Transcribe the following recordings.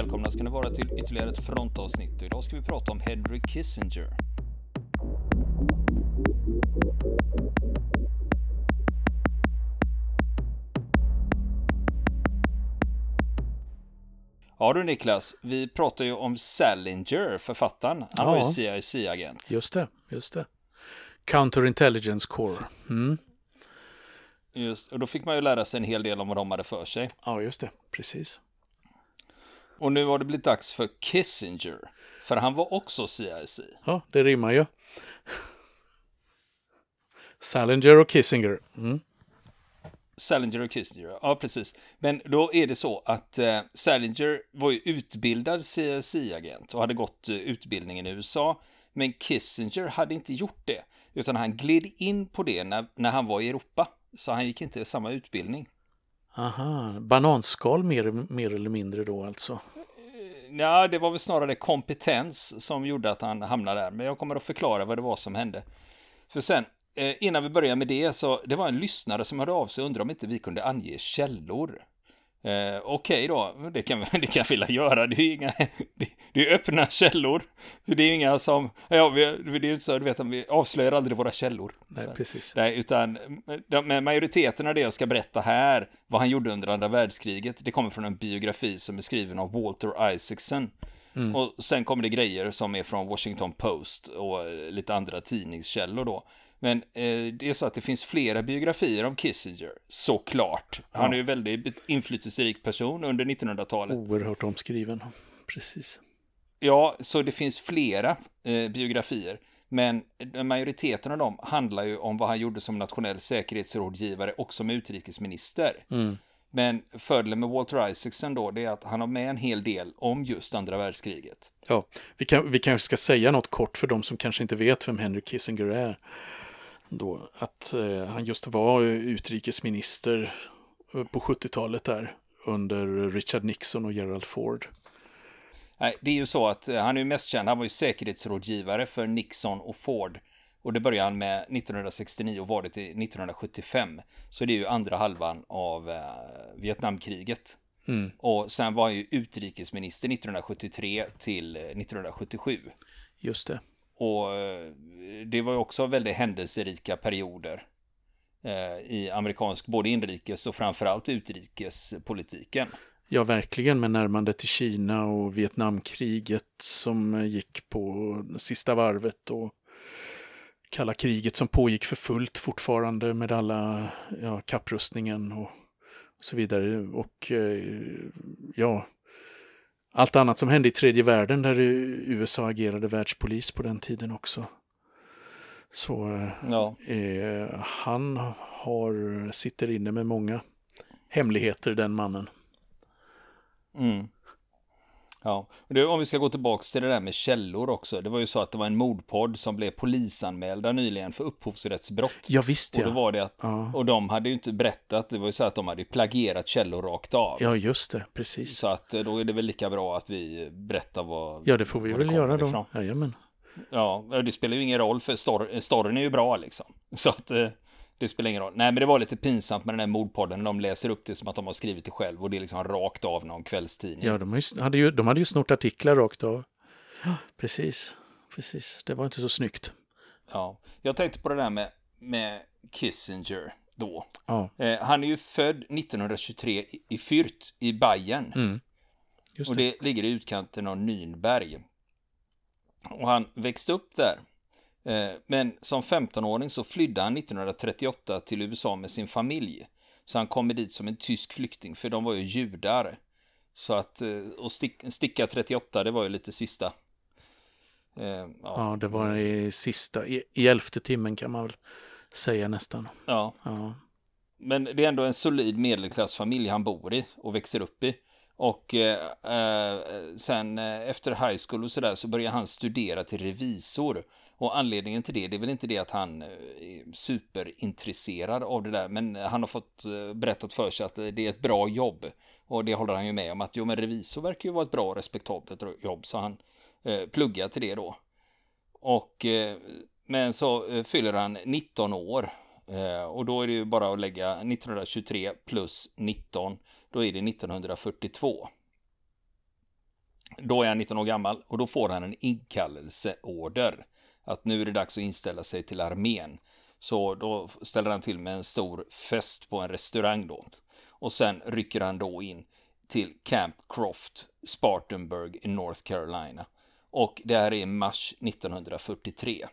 Välkomna ska ni vara till ytterligare ett frontavsnitt. Idag ska vi prata om Henry Kissinger. Ja du Niklas, vi pratar ju om Salinger, författaren. Han var ju CIC-agent. Just det, just det. Counterintelligence Corps. Mm. Just, och då fick man ju lära sig en hel del om vad de hade för sig. Ja, just det, precis. Och nu har det blivit dags för Kissinger. För han var också CIC. Ja, det rimmar ju. Salinger och Kissinger. Mm. Salinger och Kissinger, ja precis. Men då är det så att eh, Salinger var ju utbildad CIC-agent och hade gått eh, utbildningen i USA. Men Kissinger hade inte gjort det, utan han gled in på det när, när han var i Europa. Så han gick inte samma utbildning. Aha, bananskal mer, mer eller mindre då alltså? Ja, det var väl snarare kompetens som gjorde att han hamnade där. Men jag kommer att förklara vad det var som hände. För sen, eh, innan vi börjar med det, så det var en lyssnare som hörde av sig och undrade om inte vi kunde ange källor. Eh, Okej okay då, det kan, det kan vi väl göra. Det är inga, det, det, är öppna källor. Så det är inga som, ja, vi, det är så, du vet, vi avslöjar aldrig våra källor. Nej, så, precis. Nej, utan med majoriteten av det jag ska berätta här, vad han gjorde under andra världskriget, det kommer från en biografi som är skriven av Walter Isaacson. Mm. Och sen kommer det grejer som är från Washington Post och lite andra tidningskällor då. Men eh, det är så att det finns flera biografier om Kissinger, såklart. Han ja. är ju väldigt inflytelserik person under 1900-talet. Oerhört omskriven, precis. Ja, så det finns flera eh, biografier. Men majoriteten av dem handlar ju om vad han gjorde som nationell säkerhetsrådgivare och som utrikesminister. Mm. Men fördelen med Walter Isaacson då, det är att han har med en hel del om just andra världskriget. Ja, vi, kan, vi kanske ska säga något kort för de som kanske inte vet vem Henry Kissinger är då att eh, han just var utrikesminister eh, på 70-talet där under Richard Nixon och Gerald Ford. Nej, det är ju så att eh, han är ju mest känd, han var ju säkerhetsrådgivare för Nixon och Ford. Och det började han med 1969 och var det till 1975. Så det är ju andra halvan av eh, Vietnamkriget. Mm. Och sen var han ju utrikesminister 1973 till 1977. Just det. Och eh, det var ju också väldigt händelserika perioder eh, i amerikansk, både inrikes och framförallt utrikespolitiken. Ja, verkligen med närmande till Kina och Vietnamkriget som gick på sista varvet och kalla kriget som pågick för fullt fortfarande med alla ja, kapprustningen och så vidare. Och eh, ja, allt annat som hände i tredje världen där USA agerade världspolis på den tiden också. Så ja. eh, han har, sitter inne med många hemligheter, den mannen. Mm. Ja, det, om vi ska gå tillbaka till det där med källor också. Det var ju så att det var en mordpodd som blev polisanmälda nyligen för upphovsrättsbrott. Ja, visst ja. Och, då var det att, ja. och de hade ju inte berättat, det var ju så att de hade plagierat källor rakt av. Ja, just det, precis. Så att eh, då är det väl lika bra att vi berättar vad Ja, det får vi väl göra då. Jajamän. Ja, det spelar ju ingen roll för story, storyn är ju bra liksom. Så att eh, det spelar ingen roll. Nej, men det var lite pinsamt med den här mordpodden. De läser upp det som att de har skrivit det själv och det är liksom rakt av någon kvällstidning. Ja, de hade ju, de hade ju snort artiklar rakt av. Precis, precis. Det var inte så snyggt. Ja, jag tänkte på det där med, med Kissinger då. Ja. Eh, han är ju född 1923 i Fürth i Bayern. Mm. Det. Och det ligger i utkanten av Nürnberg. Och han växte upp där. Eh, men som 15-åring så flydde han 1938 till USA med sin familj. Så han kom dit som en tysk flykting, för de var ju judar. Så att, eh, och stick, sticka 38, det var ju lite sista. Eh, ja. ja. det var i sista, i, i elfte timmen kan man väl säga nästan. Ja. ja. Men det är ändå en solid medelklassfamilj han bor i och växer upp i. Och eh, eh sen eh, efter high school och sådär så börjar han studera till revisor. Och anledningen till det, det är väl inte det att han eh, är superintresserad av det där, men han har fått berättat för sig att det är ett bra jobb. Och det håller han ju med om att jo, men revisor verkar ju vara ett bra och respektabelt jobb, så han eh, pluggar till det då. Och eh, men så fyller han 19 år eh, och då är det ju bara att lägga 1923 plus 19, då är det 1942. Då är han 19 år gammal och då får han en inkallelseorder. Att nu är det dags att inställa sig till armén. Så då ställer han till med en stor fest på en restaurang då. Och sen rycker han då in till Camp Croft, Spartanburg i North Carolina. Och det här är mars 1943.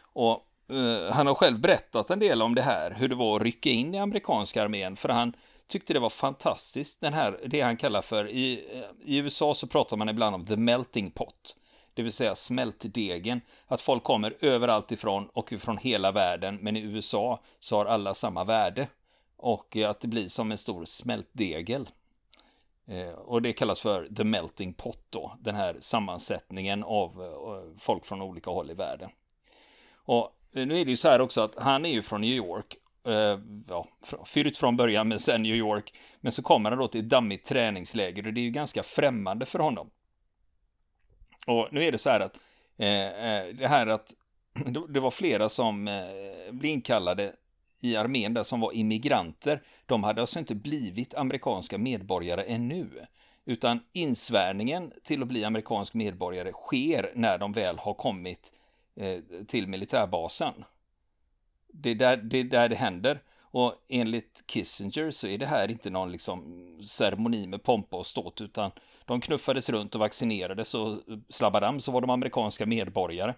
Och eh, han har själv berättat en del om det här, hur det var att rycka in i amerikanska armén, för han tyckte det var fantastiskt, den här, det han kallar för, i, eh, i USA så pratar man ibland om the melting pot, det vill säga smältdegen, att folk kommer överallt ifrån och ifrån hela världen, men i USA så har alla samma värde och att det blir som en stor smältdegel. Eh, och det kallas för the melting pot då, den här sammansättningen av eh, folk från olika håll i världen. Och nu är det ju så här också att han är ju från New York eh, ja, fyrigt från början, men sen New York. Men så kommer han då till ett dammigt träningsläger och det är ju ganska främmande för honom. Och nu är det så här att eh, eh det här att det var flera som eh, blev inkallade i armén där som var immigranter. De hade alltså inte blivit amerikanska medborgare ännu. Utan insvärningen till att bli amerikansk medborgare sker när de väl har kommit eh, till militärbasen. Det är, där, det är där det händer. Och enligt Kissinger så är det här inte någon liksom ceremoni med pompa och ståt, utan de knuffades runt och vaccinerades och slabbadam så var de amerikanska medborgare.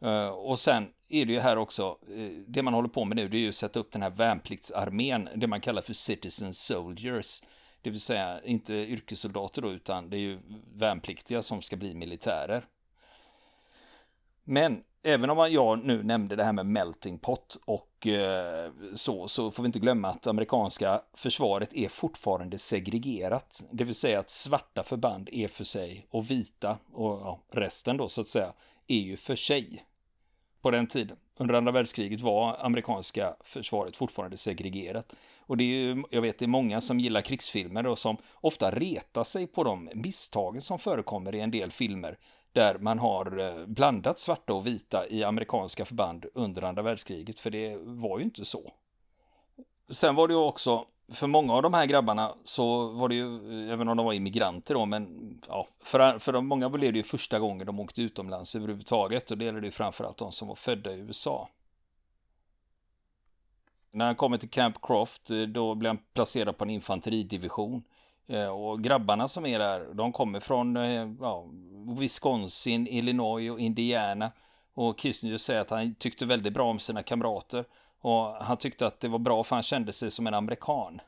Eh, och sen är det ju här också, eh, det man håller på med nu, det är ju att sätta upp den här värnpliktsarmén, det man kallar för citizen soldiers. Det vill säga inte yrkessoldater då, utan det är ju värnpliktiga som ska bli militärer. Men även om jag nu nämnde det här med melting pot och eh, så, så får vi inte glömma att amerikanska försvaret är fortfarande segregerat. Det vill säga att svarta förband är för sig och vita och ja, resten då så att säga är ju för sig. På den tiden, under andra världskriget, var amerikanska försvaret fortfarande segregerat. Och det är ju, jag vet, det är många som gillar krigsfilmer och som ofta retar sig på de misstagen som förekommer i en del filmer där man har eh, blandat svarta och vita i amerikanska förband under andra världskriget, för det var ju inte så. Sen var det ju också, för många av de här grabbarna så var det ju, även om de var immigranter då, men ja, för, för de, många blev det ju första gången de åkte utomlands överhuvudtaget och det gällde ju framförallt de som var födda i USA. När han kommer till Camp Croft, eh, då blir han placerad på en infanteridivision. Eh, och grabbarna som är där, de kommer från eh, ja, Wisconsin, Illinois och Indiana. Och Kissinger säger att han tyckte väldigt bra om sina kamrater. Och han tyckte att det var bra för han kände sig som en amerikan.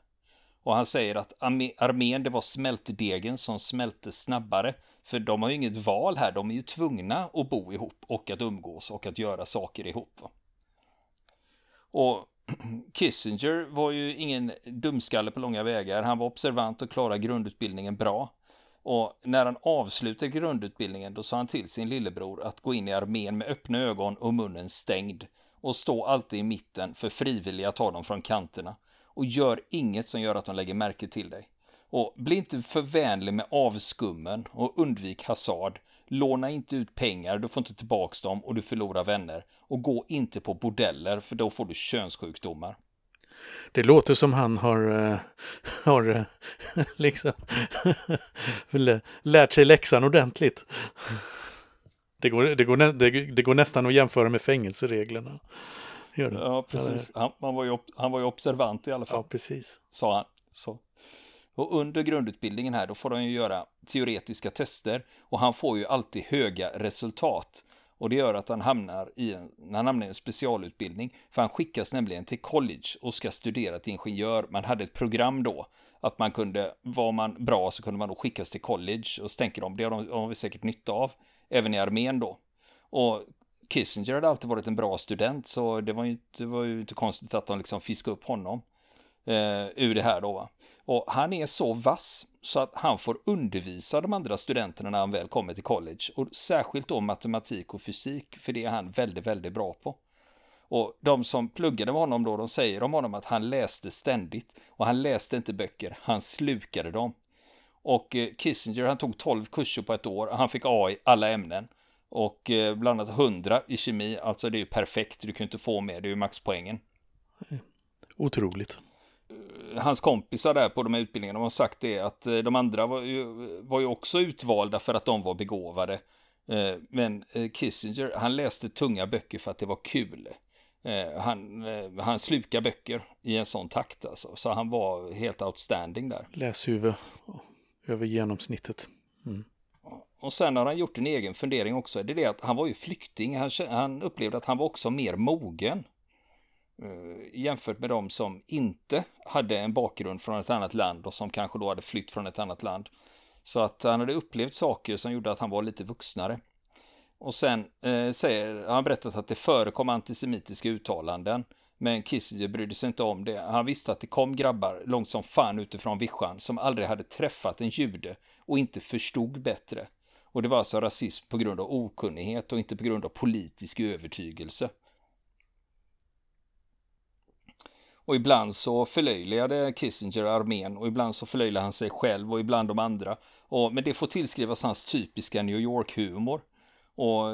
Och han säger att armén, det var smältdegen som smälte snabbare. För de har ju inget val här, de är ju tvungna att bo ihop och att umgås och att göra saker ihop. Och Kissinger var ju ingen dumskalle på långa vägar. Han var observant och klarade grundutbildningen bra. Och när han avslutade grundutbildningen då sa han till sin lillebror att gå in i armén med öppna ögon och munnen stängd och stå alltid i mitten för frivilliga tar dem från kanterna. Och gör inget som gör att de lägger märke till dig. Och bli inte för vänlig med avskummen och undvik hasard. Låna inte ut pengar, du får inte tillbaks dem och du förlorar vänner. Och gå inte på bordeller för då får du könssjukdomar. Det låter som han har, eh, har eh, liksom lärt sig läxan ordentligt. Det går, det, går, det, det går nästan att jämföra med fängelsereglerna. Ja, precis. Han, han, var ju, han var ju observant i alla fall. Ja, precis. Sa han. Så. Och under grundutbildningen här, då får han ju göra teoretiska tester och han får ju alltid höga resultat. Och det gör att han hamnar i en, han hamnar i en specialutbildning. För han skickas nämligen till college och ska studera till ingenjör. Man hade ett program då. Att man kunde, var man bra så kunde man då skickas till college. Och så tänker de, det har, de, har vi säkert nytta av. Även i armén då. Och Kissinger hade alltid varit en bra student. Så det var ju, det var ju inte konstigt att de liksom fiskade upp honom. Eh, ur det här då. Va? Och han är så vass så att han får undervisa de andra studenterna när han väl kommer till college. Och särskilt då matematik och fysik, för det är han väldigt, väldigt bra på. Och de som pluggade med honom då, de säger om honom att han läste ständigt. Och han läste inte böcker, han slukade dem. Och eh, Kissinger, han tog 12 kurser på ett år, han fick A i alla ämnen. Och eh, bland annat 100 i kemi, alltså det är ju perfekt, du kan inte få mer, det är ju maxpoängen. Otroligt. hans kompisar där på de här utbildningarna har sagt det att eh, de andra var ju, var ju också utvalda för att de var begåvade. Eh, men Kissinger, han läste tunga böcker för att det var kul. Han, han slukade böcker i en sån takt alltså. Så han var helt outstanding där. Läshuvud över genomsnittet. Mm. Och sen har han gjort en egen fundering också. Det är det att han var ju flykting. Han, han upplevde att han var också mer mogen. Eh, jämfört med de som inte hade en bakgrund från ett annat land och som kanske då hade flytt från ett annat land. Så att han hade upplevt saker som gjorde att han var lite vuxnare. Och sen eh, säger, han berättat att det förekom antisemitiska uttalanden. Men Kissinger brydde sig inte om det. Han visste att det kom grabbar långt som fan utifrån vischan som aldrig hade träffat en jude och inte förstod bättre. Och det var alltså rasism på grund av okunnighet och inte på grund av politisk övertygelse. Och ibland så förlöjligade Kissinger armén och ibland så förlöjligade han sig själv och ibland de andra. Och, men det får tillskrivas hans typiska New York-humor. Och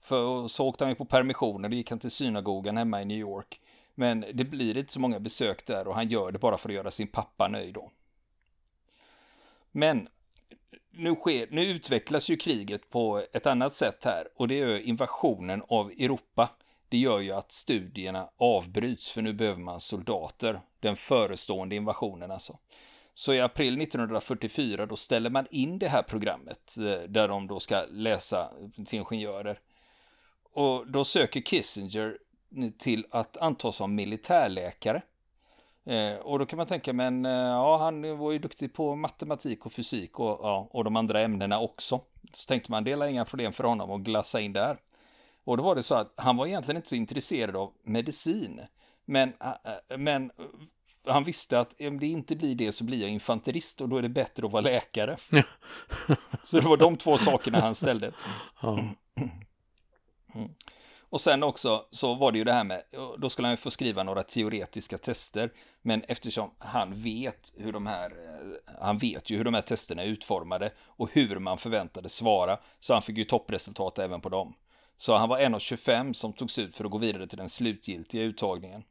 för, så åkte han ju på permissioner, då gick han till synagogan hemma i New York. Men det blir inte så många besök där och han gör det bara för att göra sin pappa nöjd då. Men nu, sker, nu utvecklas ju kriget på ett annat sätt här och det är invasionen av Europa det gör ju att studierna avbryts för nu behöver man soldater. Den förestående invasionen alltså. Så i april 1944 då ställer man in det här programmet eh, där de då ska läsa till ingenjörer. Och då söker Kissinger till att antas som militärläkare. Eh, och då kan man tänka, men eh, ja, han var ju duktig på matematik och fysik och, ja, och de andra ämnena också. Så tänkte man, det är inga problem för honom att glassa in där. Och då var det så att han var egentligen inte så intresserad av medicin. Men, äh, men han visste att om det inte blir det så blir jag infanterist och då är det bättre att vara läkare. så det var de två sakerna han ställde. Mm. Och sen också så var det ju det här med, då skulle han ju få skriva några teoretiska tester. Men eftersom han vet hur de här, eh, han vet ju hur de här testerna är utformade och hur man förväntade svara. Så han fick ju toppresultat även på dem. Så han var en av 25 som togs ut för att gå vidare till den slutgiltiga uttagningen.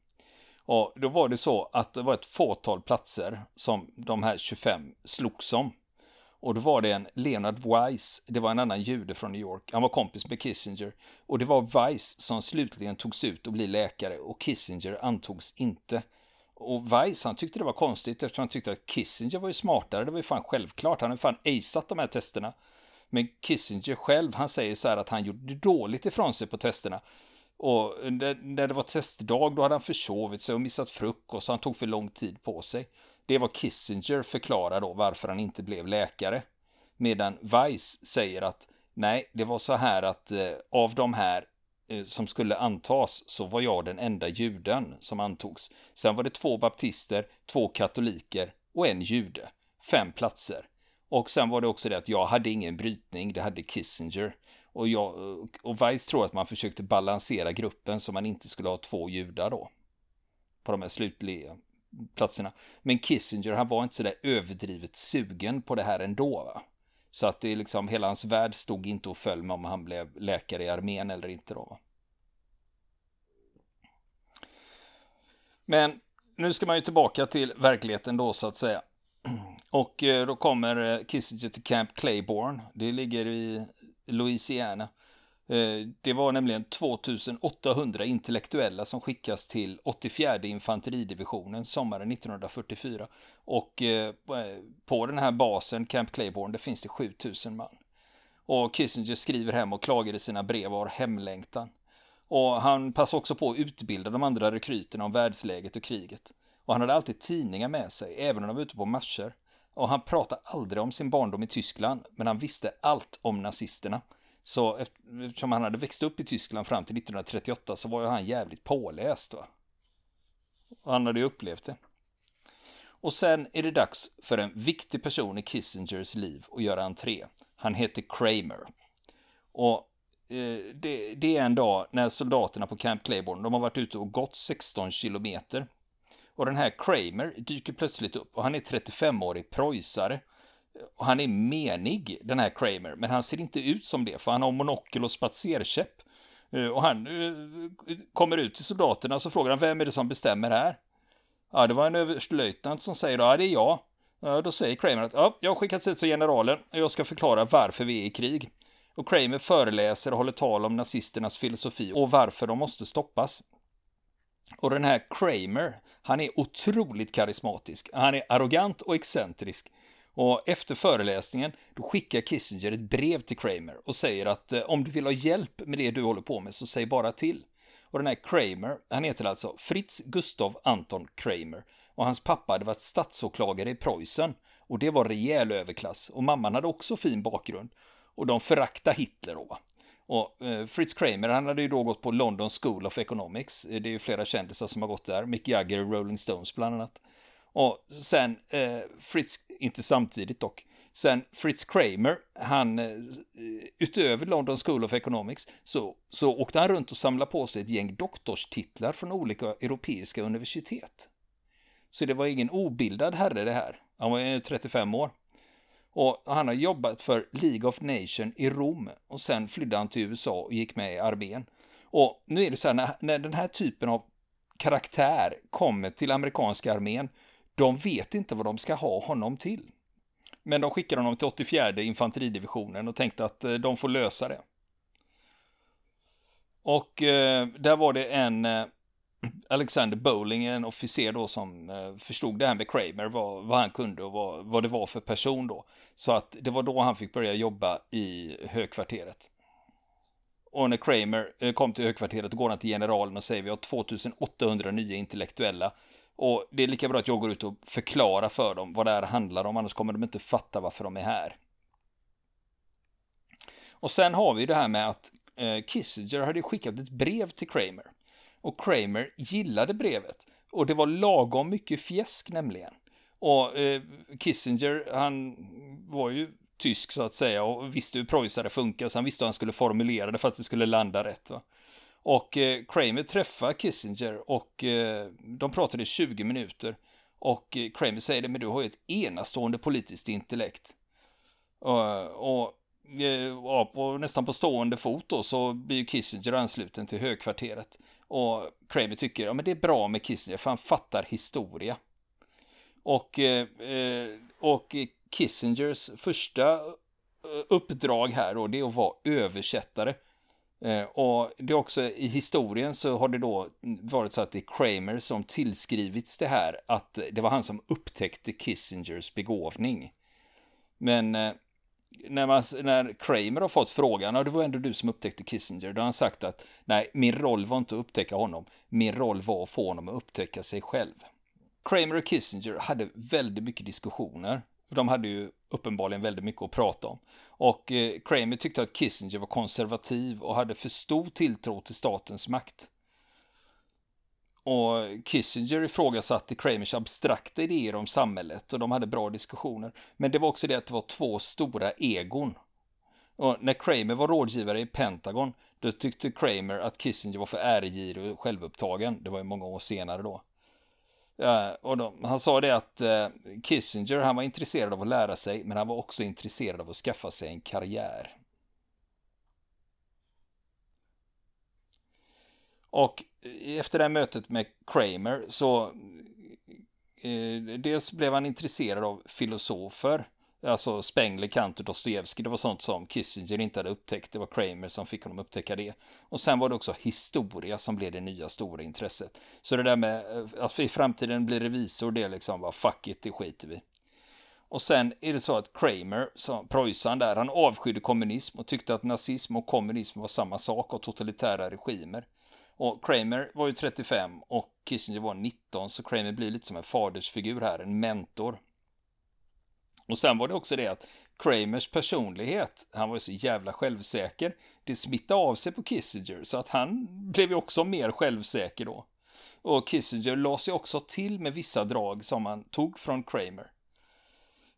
Och då var det så att det var ett fåtal platser som de här 25 slogs om. Och då var det en Leonard Weiss, det var en annan jude från New York, han var kompis med Kissinger. Och det var Weiss som slutligen togs ut och blev läkare och Kissinger antogs inte. Och Weiss han tyckte det var konstigt eftersom han tyckte att Kissinger var ju smartare, det var ju fan självklart, han hade fan aceat de här testerna. Men Kissinger själv, han säger så här att han gjorde dåligt ifrån sig på testerna. Och när det var testdag, då hade han försovit sig och missat frukost, han tog för lång tid på sig. Det var Kissinger förklarar då varför han inte blev läkare. Medan Weiss säger att nej, det var så här att eh, av de här eh, som skulle antas så var jag den enda juden som antogs. Sen var det två baptister, två katoliker och en jude. Fem platser. Och sen var det också det att jag hade ingen brytning, det hade Kissinger. Och, jag, eh, och Weiss tror att man försökte balansera gruppen så man inte skulle ha två judar då. På de här slutliga platserna. Men Kissinger, han var inte så där överdrivet sugen på det här ändå. Va? Så att det är liksom, hela hans värld stod inte och föll med om han blev läkare i armén eller inte då. Va? Men nu ska man ju tillbaka till verkligheten då så att säga. Och eh, då kommer eh, Kissinger till Camp Claiborne. Det ligger i Louisiana. Eh, det var nämligen 2800 intellektuella som skickas till 84 infanteridivisionen sommaren 1944. Och eh, på den här basen, Camp Claiborne, det finns det 7000 man. Och Kissinger skriver hem och klagar i sina brev och har hemlängtan. Och han passar också på att utbilda de andra rekryterna om världsläget och kriget. Och han hade alltid tidningar med sig, även när de var ute på marscher. Och han pratade aldrig om sin barndom i Tyskland, men han visste allt om nazisterna. Så eftersom han hade växt upp i Tyskland fram till 1938 så var ju han jävligt påläst. Va? Och han hade ju upplevt det. Och sen är det dags för en viktig person i Kissingers liv att göra entré. Han heter Kramer. Och eh, det, det, är en dag när soldaterna på Camp Claiborne, de har varit ute och gått 16 kilometer. Och den här Kramer dyker plötsligt upp och han är 35-årig preussare. Och han är menig, den här Kramer, men han ser inte ut som det, för han har monokel och spatserkäpp. Eh, och han eh, kommer ut till soldaterna och så frågar han, vem är det som bestämmer här? Ja, det var en överstelöjtnant som säger då, ja det är jag. Ja, då säger Kramer att ja, jag har skickats hit till generalen och jag ska förklara varför vi är i krig. Och Kramer föreläser och håller tal om nazisternas filosofi och varför de måste stoppas. Och den här Kramer, han är otroligt karismatisk. Han är arrogant och excentrisk. Och efter föreläsningen, då skickar Kissinger ett brev till Kramer och säger att eh, om du vill ha hjälp med det du håller på med så säg bara till. Och den här Kramer, han heter alltså Fritz Gustav Anton Kramer. Och hans pappa hade varit statsåklagare i Preussen. Och det var rejäl överklass. Och mamman hade också fin bakgrund. Och de föraktade Hitler då. Och eh, Fritz Kramer, han hade ju då gått på London School of Economics. Eh, det är ju flera kändisar som har gått där. Mick Jagger, Rolling Stones bland annat. Och sen eh, Fritz, inte samtidigt dock, sen Fritz Kramer, han eh, utöver London School of Economics så, så åkte han runt och samlade på sig ett gäng doktorstitlar från olika europeiska universitet. Så det var ingen obildad herre det här. Han var 35 år. Och han har jobbat för League of Nations i Rom och sen flydde han till USA och gick med i armén. Och nu är det så här, när, när den här typen av karaktär kommer till amerikanska armén, de vet inte vad de ska ha honom till. Men de skickar honom till 84 infanteridivisionen och tänkte att eh, de får lösa det. Och eh, där var det en eh, Alexander Bowling, en officer då som eh, förstod det här med Kramer, vad, vad han kunde och vad, vad det var för person då. Så att det var då han fick börja jobba i högkvarteret. Och när Kramer eh, kom till högkvarteret går han till generalen och säger vi har 2800 nya intellektuella. Och det är lika bra att jag går ut och förklarar för dem vad det här handlar om, annars kommer de inte fatta varför de är här. Och sen har vi det här med att eh, Kissinger hade skickat ett brev till Kramer. Och Kramer gillade brevet. Och det var lagom mycket fjäsk nämligen. Och eh, Kissinger, han var ju tysk så att säga och visste hur preussare funkar, så han visste hur han skulle formulera det för att det skulle landa rätt. Va? Och eh, Kramer träffar Kissinger och eh, de pratade i 20 minuter. Och eh, Kramer säger det, men du har ju ett enastående politiskt intellekt. och, och eh, ja, på, nästan på stående fot då så blir Kissinger ansluten till högkvarteret. Och Kramer tycker, ja men det är bra med Kissinger för han fattar historia. Och, eh, eh och Kissingers första eh, uppdrag här då, det är att vara översättare. Eh, och det är också i historien så har det då varit så att det är Kramer som tillskrivits det här, att det var han som upptäckte Kissingers begåvning. Men eh, när, man, när Kramer har fått frågan, ja det var ändå du som upptäckte Kissinger, då har han sagt att nej, min roll var inte att upptäcka honom, min roll var att få honom att upptäcka sig själv. Kramer och Kissinger hade väldigt mycket diskussioner. De hade ju uppenbarligen väldigt mycket att prata om. Och eh, Kramer tyckte att Kissinger var konservativ och hade för stor tilltro till statens makt. Och Kissinger ifrågasatte Kramers abstrakta idéer om samhället och de hade bra diskussioner. Men det var också det att det var två stora egon. Och när Kramer var rådgivare i Pentagon, då tyckte Kramer att Kissinger var för äregirig och självupptagen. Det var ju många år senare då. Eh, och de, han sa det att eh, Kissinger, han var intresserad av att lära sig, men han var också intresserad av att skaffa sig en karriär. Och eh, efter det här mötet med Kramer så eh, dels blev han intresserad av filosofer, alltså Spengler, Kant och Dostojevskij. Det var sånt som Kissinger inte hade upptäckt. Det var Kramer som fick honom upptäcka det. Och sen var det också historia som blev det nya stora intresset. Så det där med eh, att i framtiden bli revisor, det är liksom bara fuck it, det skiter vi. Och sen är det så att Kramer, som Preussen där, han avskydde kommunism och tyckte att nazism och kommunism var samma sak och totalitära regimer. Och Kramer var ju 35 och Kissinger var 19, så Kramer blir lite som en fadersfigur här, en mentor. Och sen var det också det att Kramers personlighet, han var ju så jävla självsäker, det smittade av sig på Kissinger, så att han blev ju också mer självsäker då. Och Kissinger la sig också till med vissa drag som han tog från Kramer.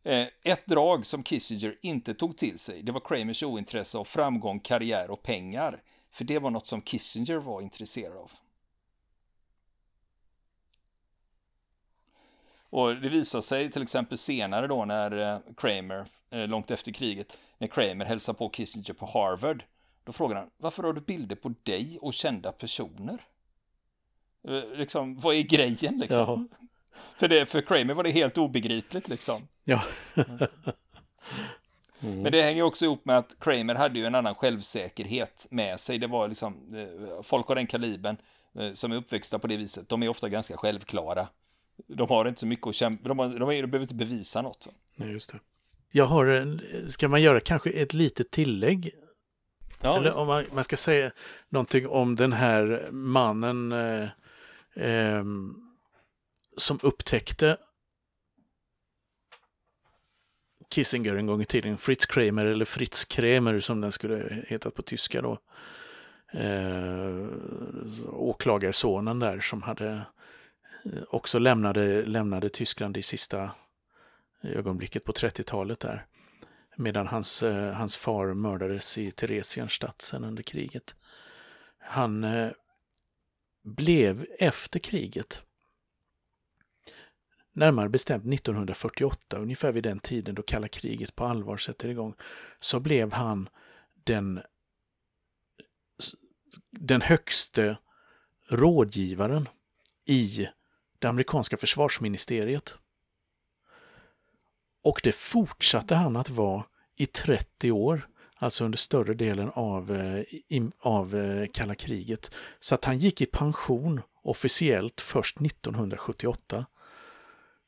Eh, ett drag som Kissinger inte tog till sig, det var Kramers ointresse av framgång, karriär och pengar. För det var något som Kissinger var intresserad av. Och det visar sig till exempel senare då när eh, Kramer, eh, långt efter kriget, när Kramer hälsar på Kissinger på Harvard. Då frågar han, varför har du bilder på dig och kända personer? Eh, liksom, vad är grejen liksom? för, det, för Kramer var det helt obegripligt liksom. Ja. Mm. Men det hänger också ihop med att Kramer hade ju en annan självsäkerhet med sig. Det var liksom, folk av den kalibern som är uppväxta på det viset, de är ofta ganska självklara. De har inte så mycket att kämpa, de, har, de, de behöver inte bevisa något. Nej, just det. Jag har en, ska man göra kanske ett litet tillägg? Ja, Eller om man, man, ska säga någonting om den här mannen eh, eh, som upptäckte Kissinger en gång i tiden, Fritz Kramer eller Fritz Kremer som den skulle hetat på tyska då. Eh, åklagarsonen där som hade Eh, också lämnade, lämnade Tyskland i sista eh, ögonblicket på 30-talet där. Medan hans, eh, hans far mördades i Theresienstadt sen under kriget. Han blev efter kriget närmare bestämt 1948, ungefär vid den tiden då kalla kriget på allvar sätter igång, så blev han den, den högste rådgivaren i det amerikanska försvarsministeriet. Och det fortsatte han att vara i 30 år, alltså under större delen av, eh, av eh, kalla kriget. Så att han gick i pension officiellt först 1978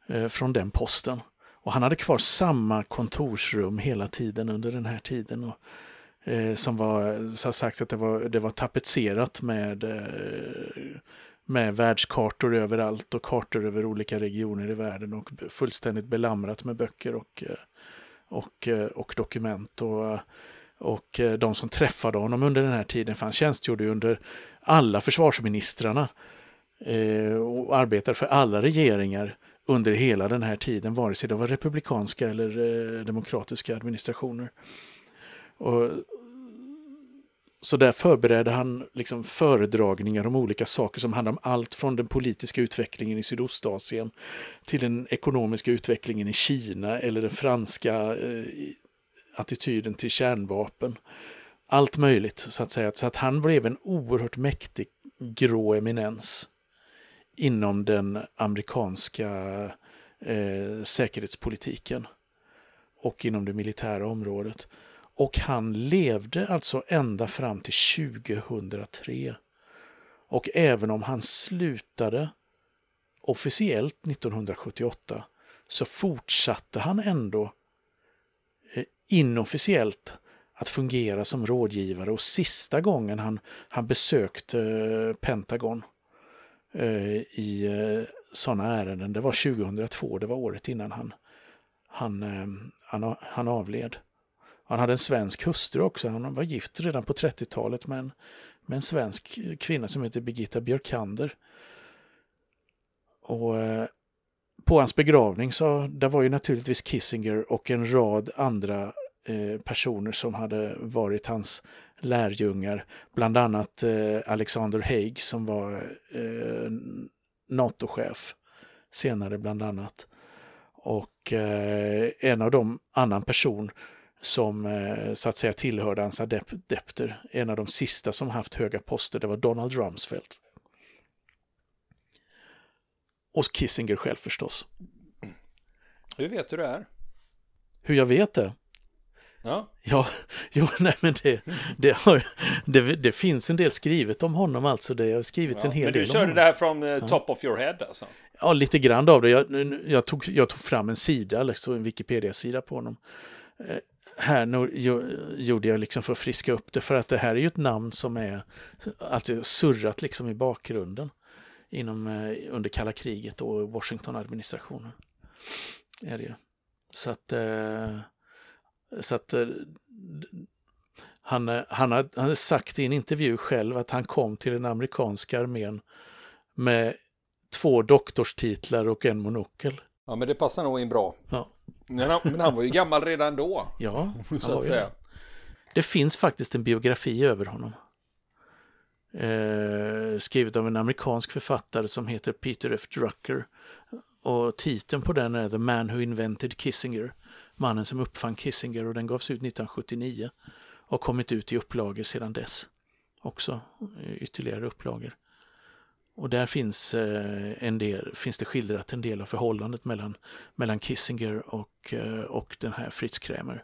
eh, från den posten. Och han hade kvar samma kontorsrum hela tiden under den här tiden. Och, eh, som var, så sagt att det var, det var tapetserat med, eh, med världskartor överallt och kartor över olika regioner i världen och fullständigt belamrat med böcker och, eh, och, eh, och dokument. Och, eh, och de som träffade honom under den här tiden, för han tjänstgjorde under alla försvarsministrarna och arbetade för alla regeringar under hela den här tiden, vare sig det var republikanska eller demokratiska administrationer. Och, så där förberedde han liksom föredragningar om olika saker som handlade om allt från den politiska utvecklingen i Sydostasien till den ekonomiska utvecklingen i Kina eller den franska eh, attityden till kärnvapen. Allt möjligt så att säga. Så att han blev en oerhört mäktig grå eminens inom den amerikanska eh, säkerhetspolitiken och inom det militära området. Och han levde alltså ända fram till 2003. Och även om han slutade officiellt 1978 så fortsatte han ändå eh, inofficiellt att fungera som rådgivare och sista gången han, han besökte eh, Pentagon Eh, i eh, sådana ärenden. Det var 2002, det var året innan han, han, han, han avled. Han hade en svensk hustru också. Han var gift redan på 30-talet med en, med en svensk kvinna som heter Birgitta Björkander. Och eh, på hans begravning så där var ju naturligtvis Kissinger och en rad andra eh, personer som hade varit hans lärjungar, bland annat eh, Alexander Haig som var eh, NATO-chef senare bland annat. Och eh, en av dem, annan person som eh, så att säga tillhörde hans adepter, en av de sista som haft höga poster, det var Donald Rumsfeld. Och Kissinger själv förstås. Hur vet du det är? Hur jag vet det? Ja. Ja, jo, nej men det, det, har, det, det, finns en del skrivet om honom alltså. Det har skrivits ja, en hel del Men du körde det här från uh, top of your head alltså? Ja, lite grann av det. Jag, jag, tog, jag tog fram en sida, liksom en Wikipedia-sida på honom. Här nu, gjorde jag liksom för att friska upp det, för att det här är ju ett namn som är alltså, surrat liksom i bakgrunden inom, eh, under kalla kriget och Washington-administrationen. Är det ju. Så att eh, så att eh, han, han, har, han har sagt i en intervju själv att han kom till den amerikanska armén med två doktorstitlar och en monokel. Ja, men det passar nog in bra. Ja. Men han, men han var ju gammal redan då. Ja, så att säga. Det. finns faktiskt en biografi över honom. Eh, skrivet av en amerikansk författare som heter Peter F. Drucker. Och titeln på den är The Man Who Invented Kissinger mannen som uppfann Kissinger och den gavs ut 1979 och kommit ut i upplagor sedan dess. Också ytterligare upplagor. Och där finns, eh, en del, finns det skildrat en del av förhållandet mellan, mellan Kissinger och, eh, och den här Fritz Krämer.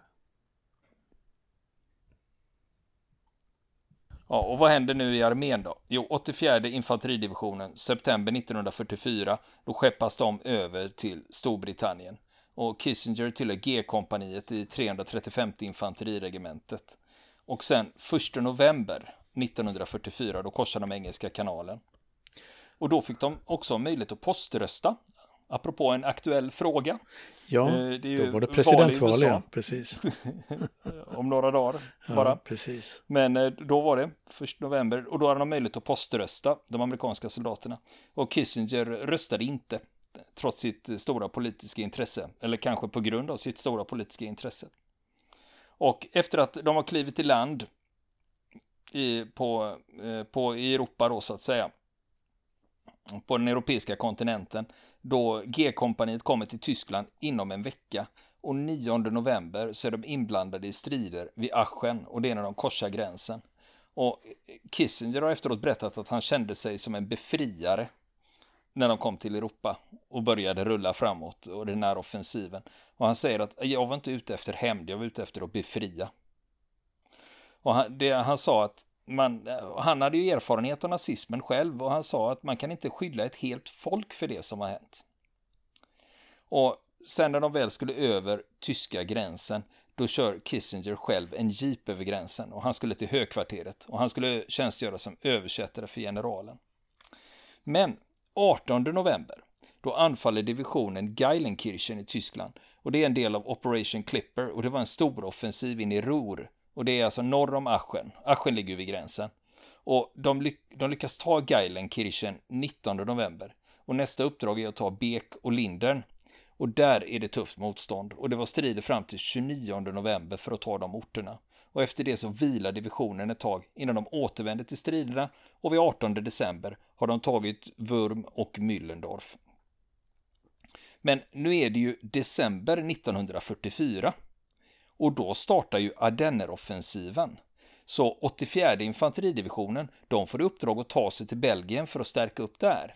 Ja, och vad händer nu i armén då? Jo, 84 infanteridivisionen, september 1944, då skeppas de över till Storbritannien. Och Kissinger tillhör G-kompaniet i 335 infanteriregementet. Och sen 1 november 1944, då korsar de Engelska kanalen. Och då fick de också möjlighet att poströsta. Apropå en aktuell fråga. Ja, då var det presidentval, ja, precis. Om några dagar bara. Ja, precis. Men då var det, 1 november, och då hade de möjlighet att poströsta, de amerikanska soldaterna. Och Kissinger röstade inte, trots sitt stora politiska intresse. Eller kanske på grund av sitt stora politiska intresse. Och efter att de har klivit i land i, på, eh, på, i Europa då så att säga, på den europeiska kontinenten, då G-kompaniet kommer till Tyskland inom en vecka. Och 9 november så är de inblandade i strider vid Aschen och det är när de korsar gränsen. Och Kissinger har efteråt berättat att han kände sig som en befriare när de kom till Europa och började rulla framåt och den här offensiven. Och han säger att jag var inte ute efter hämnd, jag var ute efter att befria. Och han, det, han sa att man, han hade ju erfarenhet av nazismen själv och han sa att man kan inte skylla ett helt folk för det som har hänt. Och sen när de väl skulle över tyska gränsen, då kör Kissinger själv en jeep över gränsen och han skulle till högkvarteret och han skulle tjänstgöra som översättare för generalen. Men 18 november, då anfaller divisionen Geilenkirchen i Tyskland och det är en del av Operation Clipper och det var en stor offensiv in i Ruhr och det är alltså norr om Aschen. Aschen ligger vid gränsen. Och de, ly de lyckas ta Geilenkirchen 19 november. Och nästa uppdrag är att ta Beek och Lindern. Och där är det tufft motstånd. Och det var strider fram till 29 november för att ta de orterna. Och efter det så vilar divisionen ett tag innan de återvänder till striderna. Och vid 18 december har de tagit Wurm och Müllendorf. Men nu är det ju december 1944. Och då startar ju Ardenneroffensiven. Så 84 infanteridivisionen, de får i uppdrag att ta sig till Belgien för att stärka upp där.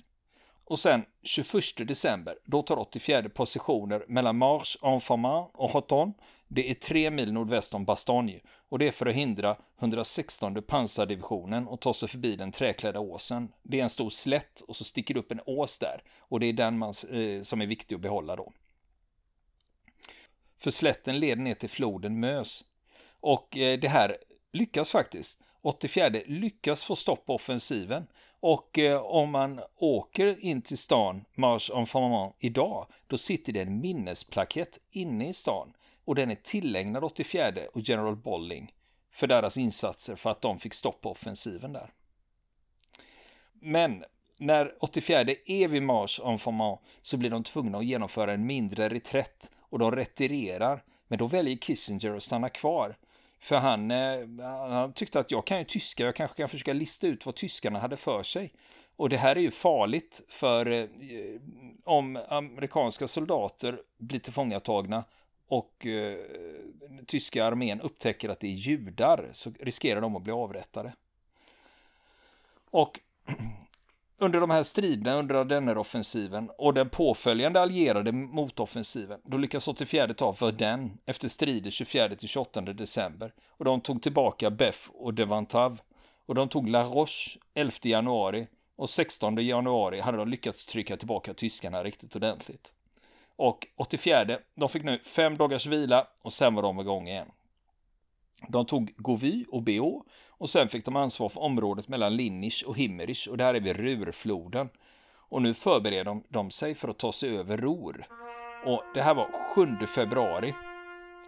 Och sen 21 december, då tar 84 positioner mellan Marche, Enfermant och Hoton. Det är tre mil nordväst om Bastogne och det är för att hindra 116 pansardivisionen att ta sig förbi den träklädda åsen. Det är en stor slätt och så sticker det upp en ås där och det är den man, eh, som är viktig att behålla då. För slätten leder ner till floden Mös. Och eh, det här lyckas faktiskt. 84 lyckas få stopp på offensiven. Och eh, om man åker in till stan, Marche en Formant idag, då sitter det en minnesplakett inne i stan. Och den är tillägnad 84 och General Bolling för deras insatser för att de fick stopp på offensiven där. Men när 84 är vid Marche en Formant så blir de tvungna att genomföra en mindre reträtt och de retirerar. Men då väljer Kissinger att stanna kvar. För eh, han, han tyckte att jag kan ju tyska, jag kanske kan försöka lista ut vad tyskarna hade för sig. Och det här är ju farligt för eh, om amerikanska soldater blir tillfångatagna och eh, tyska armén upptäcker att det är judar så riskerar de att bli avrättade. Och under de här striderna under Ardenneroffensiven och den påföljande allierade motoffensiven, då lyckas 84 ta Verdun efter strider 24-28 december. Och de tog tillbaka Beff och Devantav. Och de tog La Roche 11 januari och 16 januari hade de lyckats trycka tillbaka tyskarna riktigt ordentligt. Och 84, de fick nu fem dagars vila och sen var de igång igen. De tog Govy och BO och sen fick de ansvar för området mellan Linnich och Himmerich och där är vi Rurfloden. Och nu förbereder de sig för att ta sig över Ror. Och det här var 7 februari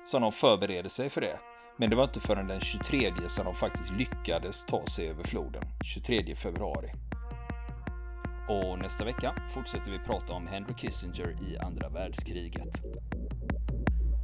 som de förberedde sig för det. Men det var inte förrän den 23 som de faktiskt lyckades ta sig över floden. 23 februari. Och nästa vecka fortsätter vi prata om Henry Kissinger i andra världskriget.